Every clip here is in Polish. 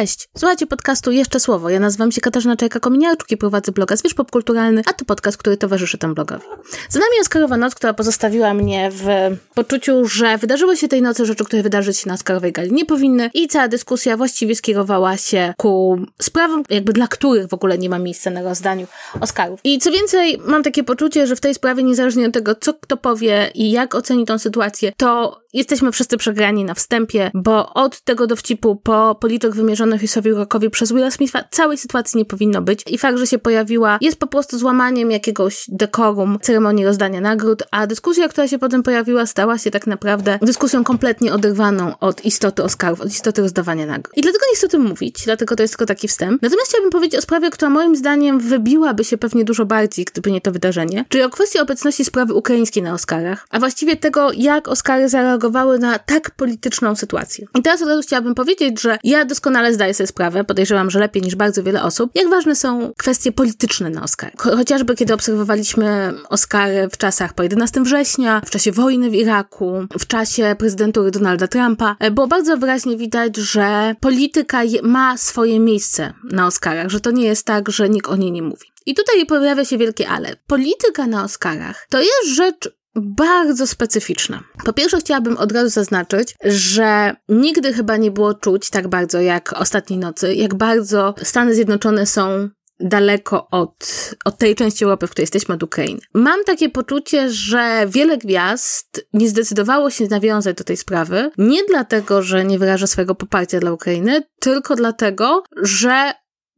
Cześć, słuchajcie podcastu Jeszcze Słowo. Ja nazywam się Katarzyna Czajka-Kominiarczuk i prowadzę bloga Zwierz Popkulturalny, a to podcast, który towarzyszy temu blogowi. Za nami Oscarowa noc, która pozostawiła mnie w poczuciu, że wydarzyły się tej nocy rzeczy, które wydarzyć się na Oscarowej gali nie powinny i cała dyskusja właściwie skierowała się ku sprawom, jakby dla których w ogóle nie ma miejsca na rozdaniu Oscarów. I co więcej, mam takie poczucie, że w tej sprawie, niezależnie od tego, co kto powie i jak oceni tą sytuację, to jesteśmy wszyscy przegrani na wstępie, bo od tego dowcipu po policzek wymierzony Chrisowi Rockowi przez Willa Smitha całej sytuacji nie powinno być i fakt, że się pojawiła jest po prostu złamaniem jakiegoś dekorum ceremonii rozdania nagród, a dyskusja, która się potem pojawiła stała się tak naprawdę dyskusją kompletnie oderwaną od istoty Oscarów, od istoty rozdawania nagród. I dlatego nie chcę o tym mówić, dlatego to jest tylko taki wstęp. Natomiast chciałabym powiedzieć o sprawie, która moim zdaniem wybiłaby się pewnie dużo bardziej, gdyby nie to wydarzenie, czyli o kwestii obecności sprawy ukraińskiej na Oscarach, a właściwie tego, jak Oscary zareagowały na tak polityczną sytuację. I teraz od razu chciałabym powiedzieć, że ja doskonale zdaję sobie sprawę, podejrzewam, że lepiej niż bardzo wiele osób, jak ważne są kwestie polityczne na Oscar. Chociażby kiedy obserwowaliśmy Oscary w czasach po 11 września, w czasie wojny w Iraku, w czasie prezydentury Donalda Trumpa, e, było bardzo wyraźnie widać, że polityka ma swoje miejsce na Oscarach, że to nie jest tak, że nikt o niej nie mówi. I tutaj pojawia się wielkie ale. Polityka na Oscarach to jest rzecz bardzo specyficzna. Po pierwsze, chciałabym od razu zaznaczyć, że nigdy chyba nie było czuć tak bardzo jak ostatniej nocy, jak bardzo Stany Zjednoczone są daleko od, od tej części Europy, w której jesteśmy, od Ukrainy. Mam takie poczucie, że wiele gwiazd nie zdecydowało się nawiązać do tej sprawy, nie dlatego, że nie wyraża swojego poparcia dla Ukrainy, tylko dlatego, że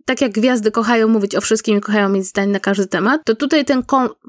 tak jak gwiazdy kochają mówić o wszystkim i kochają mieć zdań na każdy temat, to tutaj ten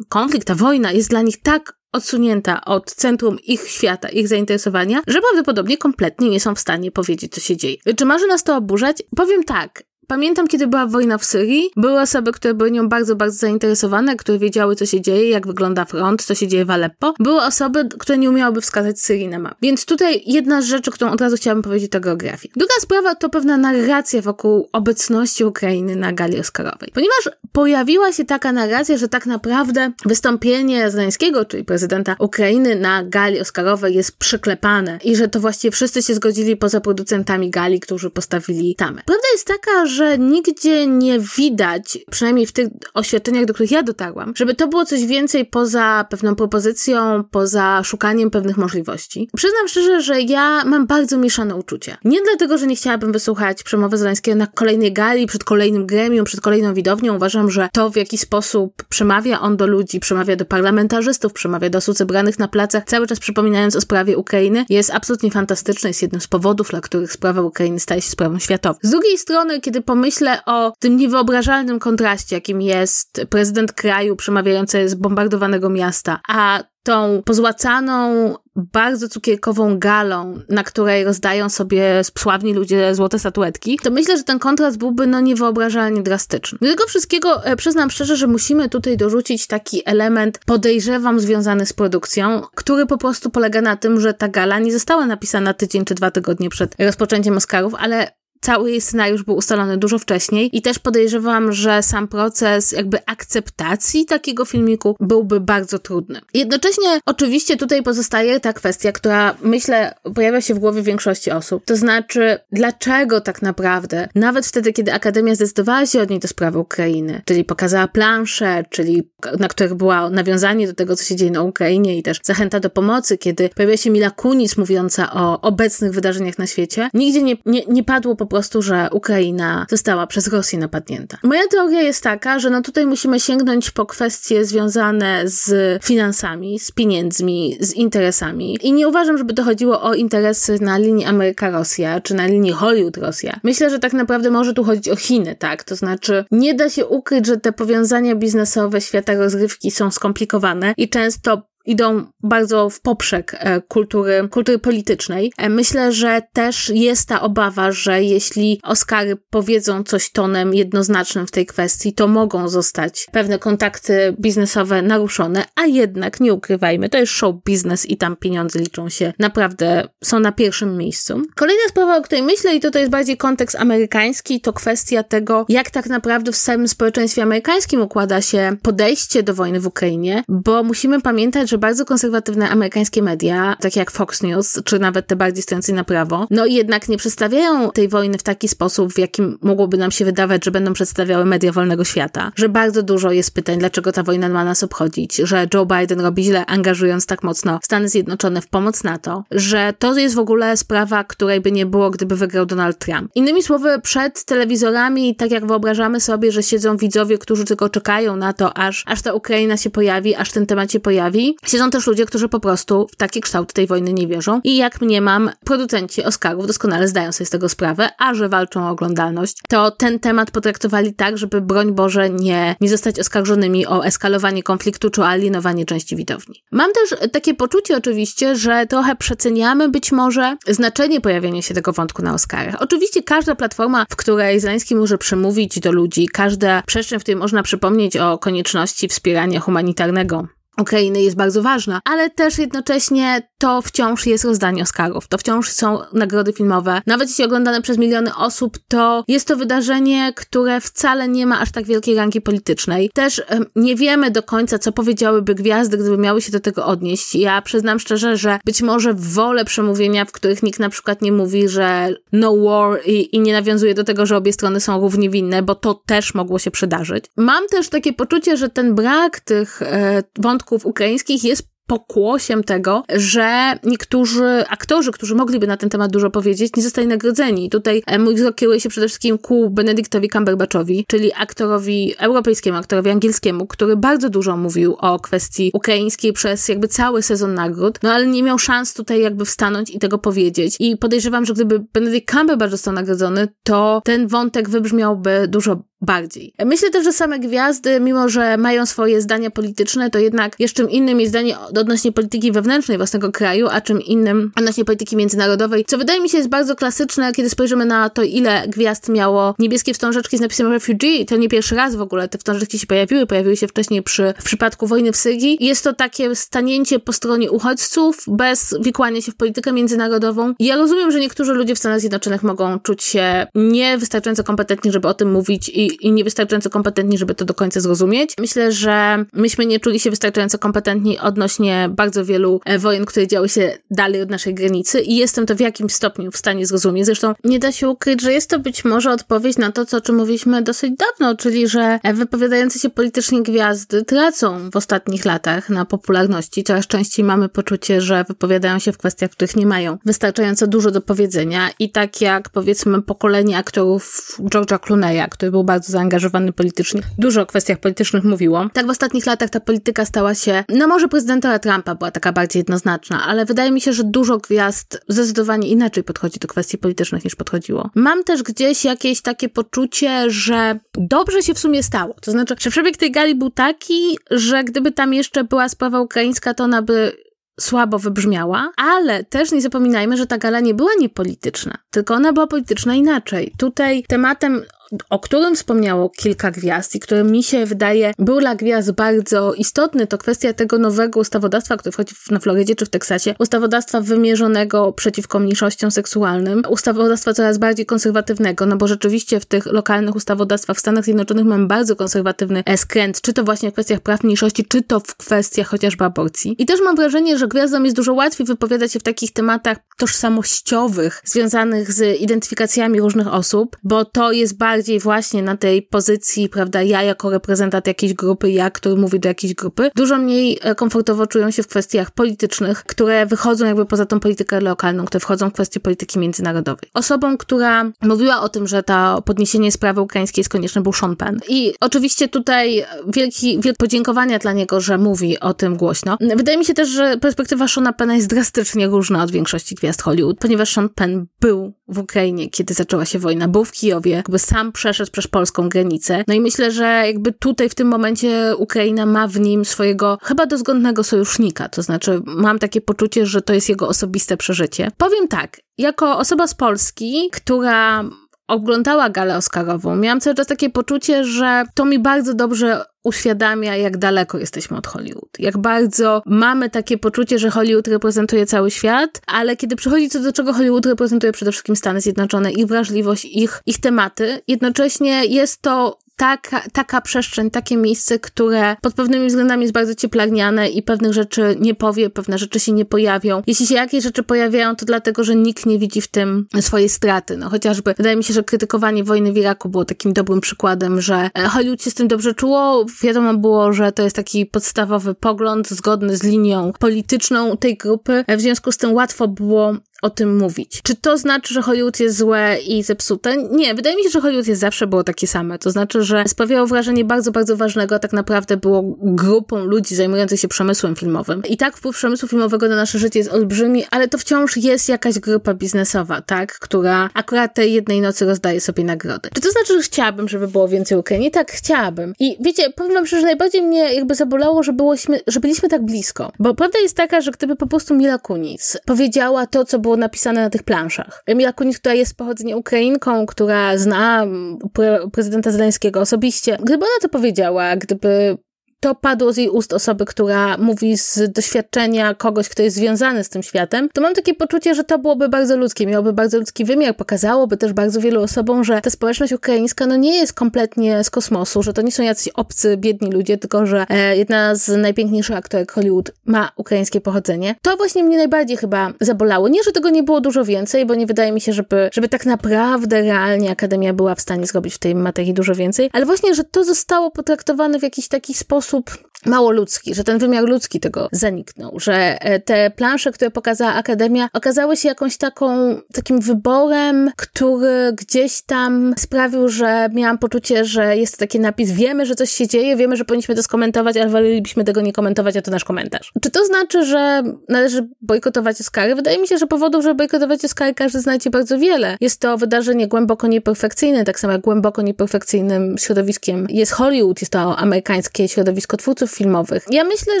konflikt, ta wojna jest dla nich tak odsunięta od centrum ich świata, ich zainteresowania, że prawdopodobnie kompletnie nie są w stanie powiedzieć, co się dzieje. Czy może nas to oburzać? Powiem tak. Pamiętam, kiedy była wojna w Syrii, były osoby, które były nią bardzo, bardzo zainteresowane, które wiedziały, co się dzieje, jak wygląda front, co się dzieje w Aleppo. Były osoby, które nie umiałyby wskazać Syrii na mapie. Więc tutaj jedna z rzeczy, którą od razu chciałabym powiedzieć, to geografia. Druga sprawa to pewna narracja wokół obecności Ukrainy na gali Oscarowej. Ponieważ pojawiła się taka narracja, że tak naprawdę wystąpienie Zeleńskiego, czyli prezydenta Ukrainy na gali Oscarowej jest przyklepane i że to właściwie wszyscy się zgodzili poza producentami gali, którzy postawili tamę. Prawda jest taka, że że nigdzie nie widać, przynajmniej w tych oświadczeniach, do których ja dotarłam, żeby to było coś więcej poza pewną propozycją, poza szukaniem pewnych możliwości. Przyznam szczerze, że ja mam bardzo mieszane uczucia. Nie dlatego, że nie chciałabym wysłuchać przemowy Zeleńskiego na kolejnej gali, przed kolejnym gremium, przed kolejną widownią. Uważam, że to w jaki sposób przemawia on do ludzi, przemawia do parlamentarzystów, przemawia do osób zebranych na placach, cały czas przypominając o sprawie Ukrainy, jest absolutnie fantastyczny, jest jednym z powodów, dla których sprawa Ukrainy staje się sprawą światową. Z drugiej strony, kiedy pomyślę o tym niewyobrażalnym kontraście, jakim jest prezydent kraju przemawiający z bombardowanego miasta, a tą pozłacaną, bardzo cukierkową galą, na której rozdają sobie sławni ludzie złote statuetki, to myślę, że ten kontrast byłby no niewyobrażalnie drastyczny. Tego wszystkiego e, przyznam szczerze, że musimy tutaj dorzucić taki element, podejrzewam, związany z produkcją, który po prostu polega na tym, że ta gala nie została napisana tydzień czy dwa tygodnie przed rozpoczęciem Oscarów, ale cały jej scenariusz był ustalony dużo wcześniej i też podejrzewam, że sam proces jakby akceptacji takiego filmiku byłby bardzo trudny. Jednocześnie oczywiście tutaj pozostaje ta kwestia, która myślę pojawia się w głowie większości osób. To znaczy, dlaczego tak naprawdę, nawet wtedy, kiedy Akademia zdecydowała się od niej do sprawy Ukrainy, czyli pokazała plansze, czyli na których było nawiązanie do tego, co się dzieje na Ukrainie i też zachęta do pomocy, kiedy pojawia się Mila Kunis mówiąca o obecnych wydarzeniach na świecie, nigdzie nie, nie, nie padło po prostu, że Ukraina została przez Rosję napadnięta. Moja teoria jest taka, że no tutaj musimy sięgnąć po kwestie związane z finansami, z pieniędzmi, z interesami. I nie uważam, żeby to chodziło o interesy na linii Ameryka-Rosja, czy na linii Hollywood-Rosja. Myślę, że tak naprawdę może tu chodzić o Chiny, tak? To znaczy, nie da się ukryć, że te powiązania biznesowe świata rozrywki są skomplikowane i często idą bardzo w poprzek e, kultury, kultury politycznej. E, myślę, że też jest ta obawa, że jeśli Oscary powiedzą coś tonem jednoznacznym w tej kwestii, to mogą zostać pewne kontakty biznesowe naruszone, a jednak nie ukrywajmy, to jest show biznes i tam pieniądze liczą się naprawdę, są na pierwszym miejscu. Kolejna sprawa, o której myślę i to, to jest bardziej kontekst amerykański, to kwestia tego, jak tak naprawdę w samym społeczeństwie amerykańskim układa się podejście do wojny w Ukrainie, bo musimy pamiętać, że bardzo konserwatywne amerykańskie media, takie jak Fox News, czy nawet te bardziej stojące na prawo, no jednak nie przedstawiają tej wojny w taki sposób, w jakim mogłoby nam się wydawać, że będą przedstawiały media wolnego świata. Że bardzo dużo jest pytań, dlaczego ta wojna ma nas obchodzić, że Joe Biden robi źle, angażując tak mocno Stany Zjednoczone w pomoc NATO, że to jest w ogóle sprawa, której by nie było, gdyby wygrał Donald Trump. Innymi słowy, przed telewizorami, tak jak wyobrażamy sobie, że siedzą widzowie, którzy tylko czekają na to, aż, aż ta Ukraina się pojawi, aż ten temat się pojawi, siedzą też ludzie, którzy po prostu w taki kształt tej wojny nie wierzą. I jak mniemam, producenci Oscarów doskonale zdają sobie z tego sprawę, a że walczą o oglądalność, to ten temat potraktowali tak, żeby broń Boże nie, nie zostać oskarżonymi o eskalowanie konfliktu czy alienowanie części widowni. Mam też takie poczucie oczywiście, że trochę przeceniamy być może znaczenie pojawienia się tego wątku na Oscarach. Oczywiście każda platforma, w której Zeleński może przemówić do ludzi, każda przestrzeń, w której można przypomnieć o konieczności wspierania humanitarnego Ukrainy jest bardzo ważna, ale też jednocześnie to wciąż jest rozdanie Oscarów, to wciąż są nagrody filmowe. Nawet jeśli oglądane przez miliony osób, to jest to wydarzenie, które wcale nie ma aż tak wielkiej rangi politycznej. Też nie wiemy do końca, co powiedziałyby gwiazdy, gdyby miały się do tego odnieść. Ja przyznam szczerze, że być może wolę przemówienia, w których nikt na przykład nie mówi, że no war i, i nie nawiązuje do tego, że obie strony są równie winne, bo to też mogło się przydarzyć. Mam też takie poczucie, że ten brak tych e, wątków ukraińskich jest pokłosiem tego, że niektórzy aktorzy, którzy mogliby na ten temat dużo powiedzieć, nie zostali nagrodzeni. Tutaj e, mój wzrok kieruje się przede wszystkim ku Benedyktowi Cumberbatchowi, czyli aktorowi europejskiemu, aktorowi angielskiemu, który bardzo dużo mówił o kwestii ukraińskiej przez jakby cały sezon nagród, no ale nie miał szans tutaj jakby wstanąć i tego powiedzieć. I podejrzewam, że gdyby Benedict Cumberbatch został nagrodzony, to ten wątek wybrzmiałby dużo bardziej. Myślę też, że same gwiazdy, mimo że mają swoje zdania polityczne, to jednak jeszcze innym jest zdanie odnośnie polityki wewnętrznej własnego kraju, a czym innym odnośnie polityki międzynarodowej, co wydaje mi się jest bardzo klasyczne, kiedy spojrzymy na to, ile gwiazd miało niebieskie wstążeczki z napisem refugee. To nie pierwszy raz w ogóle te wstążeczki się pojawiły, pojawiły się wcześniej przy, w przypadku wojny w Syrii. Jest to takie stanięcie po stronie uchodźców, bez wikłania się w politykę międzynarodową. Ja rozumiem, że niektórzy ludzie w Stanach Zjednoczonych mogą czuć się niewystarczająco kompetentni, żeby o tym mówić i i, niewystarczająco kompetentni, żeby to do końca zrozumieć. Myślę, że myśmy nie czuli się wystarczająco kompetentni odnośnie bardzo wielu e, wojen, które działy się dalej od naszej granicy i jestem to w jakimś stopniu w stanie zrozumieć. Zresztą nie da się ukryć, że jest to być może odpowiedź na to, co, o czym mówiliśmy dosyć dawno, czyli że wypowiadające się politycznie gwiazdy tracą w ostatnich latach na popularności. Coraz częściej mamy poczucie, że wypowiadają się w kwestiach, w których nie mają wystarczająco dużo do powiedzenia i tak jak powiedzmy pokolenie aktorów George'a Clooney'a, który był bardzo zaangażowany politycznie, dużo o kwestiach politycznych mówiło. Tak w ostatnich latach ta polityka stała się, no może prezydenta Trumpa była taka bardziej jednoznaczna, ale wydaje mi się, że dużo gwiazd zdecydowanie inaczej podchodzi do kwestii politycznych niż podchodziło. Mam też gdzieś jakieś takie poczucie, że dobrze się w sumie stało. To znaczy, że przebieg tej gali był taki, że gdyby tam jeszcze była sprawa ukraińska, to ona by słabo wybrzmiała, ale też nie zapominajmy, że ta gala nie była niepolityczna, tylko ona była polityczna inaczej. Tutaj tematem o którym wspomniało kilka gwiazd i który mi się wydaje był dla gwiazd bardzo istotny, to kwestia tego nowego ustawodawstwa, które wchodzi na Florydzie czy w Teksasie, ustawodawstwa wymierzonego przeciwko mniejszościom seksualnym, ustawodawstwa coraz bardziej konserwatywnego, no bo rzeczywiście w tych lokalnych ustawodawstwach w Stanach Zjednoczonych mamy bardzo konserwatywny skręt, czy to właśnie w kwestiach praw mniejszości, czy to w kwestiach chociażby aborcji. I też mam wrażenie, że gwiazdom jest dużo łatwiej wypowiadać się w takich tematach tożsamościowych, związanych z identyfikacjami różnych osób, bo to jest bardzo bardziej właśnie na tej pozycji, prawda, ja jako reprezentant jakiejś grupy, ja, który mówi do jakiejś grupy, dużo mniej e, komfortowo czują się w kwestiach politycznych, które wychodzą jakby poza tą politykę lokalną, które wchodzą w kwestie polityki międzynarodowej. Osobą, która mówiła o tym, że to podniesienie sprawy ukraińskiej jest konieczne, był Sean Penn. I oczywiście tutaj wielki, wielkie podziękowania dla niego, że mówi o tym głośno. Wydaje mi się też, że perspektywa Seana Penna jest drastycznie różna od większości gwiazd Hollywood, ponieważ Sean Penn był w Ukrainie, kiedy zaczęła się wojna, był w Kijowie, jakby sam przeszedł przez polską granicę. No i myślę, że jakby tutaj w tym momencie Ukraina ma w nim swojego chyba dozgodnego sojusznika. To znaczy, mam takie poczucie, że to jest jego osobiste przeżycie. Powiem tak, jako osoba z Polski, która oglądała galę Oscarową, miałam cały czas takie poczucie, że to mi bardzo dobrze uświadamia, jak daleko jesteśmy od Hollywood. Jak bardzo mamy takie poczucie, że Hollywood reprezentuje cały świat, ale kiedy przychodzi co do czego Hollywood reprezentuje przede wszystkim Stany Zjednoczone, ich wrażliwość, ich, ich tematy, jednocześnie jest to taka, taka przestrzeń, takie miejsce, które pod pewnymi względami jest bardzo cieplarniane i pewnych rzeczy nie powie, pewne rzeczy się nie pojawią. Jeśli się jakieś rzeczy pojawiają, to dlatego, że nikt nie widzi w tym swojej straty. No chociażby wydaje mi się, że krytykowanie wojny w Iraku było takim dobrym przykładem, że e, Hollywood się z tym dobrze czuło. Wiadomo było, że to jest taki podstawowy pogląd zgodny z linią polityczną tej grupy. W związku z tym łatwo było o tym mówić. Czy to znaczy, że Hollywood jest złe i zepsute? Nie, wydaje mi się, że Hollywood jest zawsze było takie same. To znaczy, że sprawiało wrażenie bardzo, bardzo ważnego, tak naprawdę było grupą ludzi zajmujących się przemysłem filmowym. I tak wpływ przemysłu filmowego na nasze życie jest olbrzymi, ale to wciąż jest jakaś grupa biznesowa, tak? Która akurat tej jednej nocy rozdaje sobie nagrody. Czy to znaczy, że chciałabym, żeby było więcej Ukrainy? Tak, chciałabym. I wiecie, powiem wam że najbardziej mnie jakby zabolało, że, byłośmy, że byliśmy tak blisko. Bo prawda jest taka, że gdyby po prostu Mila Kunis powiedziała to, co było było napisane na tych planszach. Emilia Kunis, która jest pochodzenia Ukrainką, która zna pre prezydenta Zeleńskiego osobiście, gdyby ona to powiedziała, gdyby to padło z jej ust osoby, która mówi z doświadczenia kogoś, kto jest związany z tym światem, to mam takie poczucie, że to byłoby bardzo ludzkie, miałoby bardzo ludzki wymiar, pokazałoby też bardzo wielu osobom, że ta społeczność ukraińska no nie jest kompletnie z kosmosu, że to nie są jacyś obcy, biedni ludzie, tylko że e, jedna z najpiękniejszych aktorek Hollywood ma ukraińskie pochodzenie. To właśnie mnie najbardziej chyba zabolało. Nie, że tego nie było dużo więcej, bo nie wydaje mi się, żeby, żeby tak naprawdę realnie Akademia była w stanie zrobić w tej materii dużo więcej, ale właśnie, że to zostało potraktowane w jakiś taki sposób, sposób mało ludzki, że ten wymiar ludzki tego zaniknął, że e, te plansze, które pokazała Akademia, okazały się jakąś taką, takim wyborem, który gdzieś tam sprawił, że miałam poczucie, że jest taki napis, wiemy, że coś się dzieje, wiemy, że powinniśmy to skomentować, ale wolelibyśmy tego nie komentować, a to nasz komentarz. Czy to znaczy, że należy bojkotować Oscary? Wydaje mi się, że powodów, żeby bojkotować Oscary każdy znajdzie bardzo wiele. Jest to wydarzenie głęboko nieperfekcyjne, tak samo jak głęboko nieperfekcyjnym środowiskiem jest Hollywood, jest to amerykańskie środowisko twórców filmowych. Ja myślę,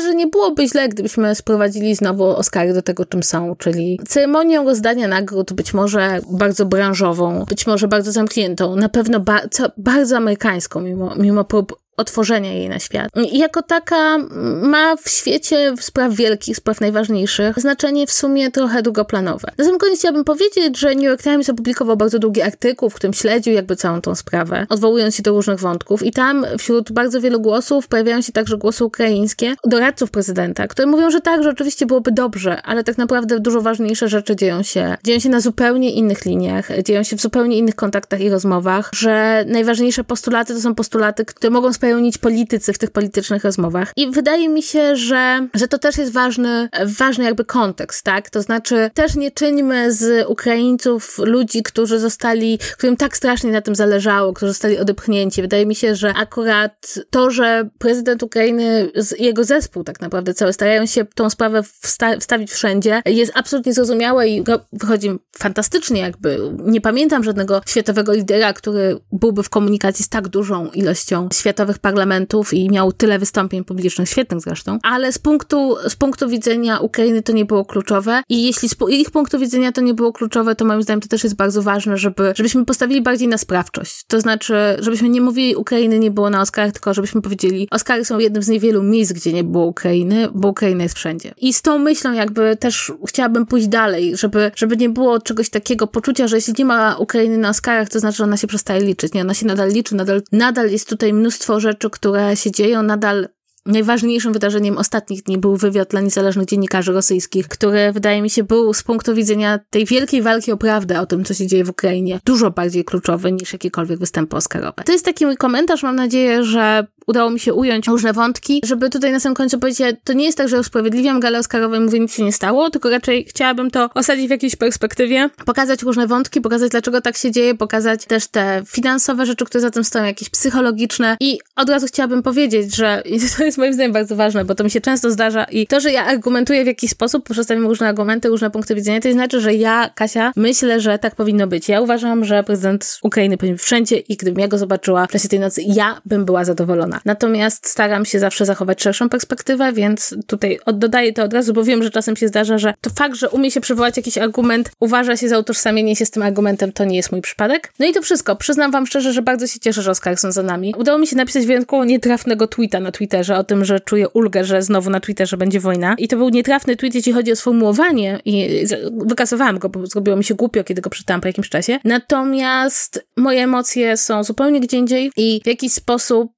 że nie byłoby źle, gdybyśmy sprowadzili znowu Oscary do tego, czym są, czyli ceremonią rozdania nagród, być może bardzo branżową, być może bardzo zamkniętą, na pewno ba bardzo amerykańską, mimo, mimo prób otworzenia jej na świat. I jako taka ma w świecie spraw wielkich, spraw najważniejszych znaczenie w sumie trochę drugoplanowe. Na sam koniec chciałabym powiedzieć, że New York Times opublikował bardzo długi artykuł, w którym śledził jakby całą tą sprawę, odwołując się do różnych wątków i tam wśród bardzo wielu głosów pojawiają się także głosy ukraińskie, doradców prezydenta, które mówią, że tak, że oczywiście byłoby dobrze, ale tak naprawdę dużo ważniejsze rzeczy dzieją się, dzieją się na zupełnie innych liniach, dzieją się w zupełnie innych kontaktach i rozmowach, że najważniejsze postulaty to są postulaty, które mogą spełnić politycy w tych politycznych rozmowach. I wydaje mi się, że, że to też jest ważny, ważny jakby kontekst, tak? To znaczy też nie czyńmy z Ukraińców ludzi, którzy zostali, którym tak strasznie na tym zależało, którzy zostali odepchnięci. Wydaje mi się, że akurat to, że prezydent Ukrainy, jego zespół tak naprawdę cały starają się tą sprawę wsta wstawić wszędzie, jest absolutnie zrozumiałe i wychodzi fantastycznie jakby. Nie pamiętam żadnego światowego lidera, który byłby w komunikacji z tak dużą ilością światowych parlamentów i miał tyle wystąpień publicznych, świetnych zresztą, ale z punktu, z punktu widzenia Ukrainy to nie było kluczowe i jeśli z ich punktu widzenia to nie było kluczowe, to moim zdaniem to też jest bardzo ważne, żeby, żebyśmy postawili bardziej na sprawczość. To znaczy, żebyśmy nie mówili Ukrainy nie było na Oscarach, tylko żebyśmy powiedzieli Oscary są jednym z niewielu miejsc, gdzie nie było Ukrainy, bo Ukraina jest wszędzie. I z tą myślą jakby też chciałabym pójść dalej, żeby, żeby nie było czegoś takiego poczucia, że jeśli nie ma Ukrainy na Oscarach, to znaczy, że ona się przestaje liczyć. Nie, ona się nadal liczy, nadal, nadal jest tutaj mnóstwo rzeczy, które się dzieją, nadal Najważniejszym wydarzeniem ostatnich dni był wywiad dla niezależnych dziennikarzy rosyjskich, który wydaje mi się był z punktu widzenia tej wielkiej walki o prawdę o tym, co się dzieje w Ukrainie, dużo bardziej kluczowy niż jakiekolwiek występy oscarowe. To jest taki mój komentarz, mam nadzieję, że udało mi się ująć różne wątki, żeby tutaj na samym końcu powiedzieć, to nie jest tak, że usprawiedliwiam galę oscarową i mówię, nic się nie stało, tylko raczej chciałabym to osadzić w jakiejś perspektywie, pokazać różne wątki, pokazać dlaczego tak się dzieje, pokazać też te finansowe rzeczy, które za tym stoją, jakieś psychologiczne i od razu chciałabym powiedzieć, że to jest moim zdaniem bardzo ważne, bo to mi się często zdarza i to, że ja argumentuję w jakiś sposób, przedstawiam różne argumenty, różne punkty widzenia, to znaczy, że ja, Kasia, myślę, że tak powinno być. Ja uważam, że prezydent Ukrainy powinien wszędzie i gdybym ja go zobaczyła w czasie tej nocy, ja bym była zadowolona. Natomiast staram się zawsze zachować szerszą perspektywę, więc tutaj dodaję to od razu, bo wiem, że czasem się zdarza, że to fakt, że umie się przywołać jakiś argument, uważa się za utożsamienie się z tym argumentem, to nie jest mój przypadek. No i to wszystko. Przyznam wam szczerze, że bardzo się cieszę, że Oscar są za nami. Udało mi się napisać wyjątkowo nietrafnego tweeta na Twitterze o tym, że czuję ulgę, że znowu na Twitterze będzie wojna. I to był nietrafny tweet, jeśli chodzi o sformułowanie i wykasowałam go, bo zrobiło mi się głupio, kiedy go przeczytałam po jakimś czasie. Natomiast moje emocje są zupełnie gdzie indziej i w jakiś sposób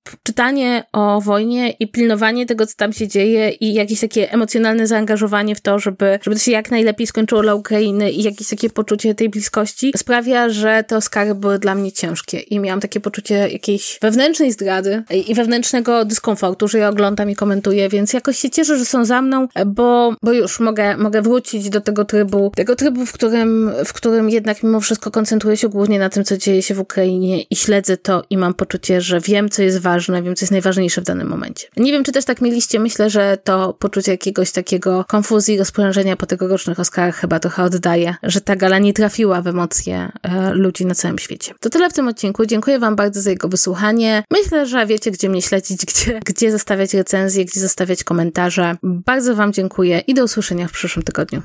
o wojnie i pilnowanie tego, co tam się dzieje i jakieś takie emocjonalne zaangażowanie w to, żeby, żeby to się jak najlepiej skończyło dla Ukrainy i jakieś takie poczucie tej bliskości sprawia, że te Oscary były dla mnie ciężkie i miałam takie poczucie jakiejś wewnętrznej zdrady i wewnętrznego dyskomfortu, że je oglądam i komentuję, więc jakoś się cieszę, że są za mną, bo, bo już mogę, mogę wrócić do tego trybu, tego trybu, w którym, w którym jednak mimo wszystko koncentruję się głównie na tym, co dzieje się w Ukrainie i śledzę to i mam poczucie, że wiem, co jest ważne, wiem, co jest najważniejsze w danym momencie. Nie wiem, czy też tak mieliście, myślę, że to poczucie jakiegoś takiego konfuzji, rozporządzenia po tegorocznych Oscarach chyba trochę oddaje, że ta gala nie trafiła w emocje e, ludzi na całym świecie. To tyle w tym odcinku. Dziękuję Wam bardzo za jego wysłuchanie. Myślę, że wiecie, gdzie mnie śledzić, gdzie, gdzie zostawiać recenzje, gdzie zostawiać komentarze. Bardzo Wam dziękuję i do usłyszenia w przyszłym tygodniu.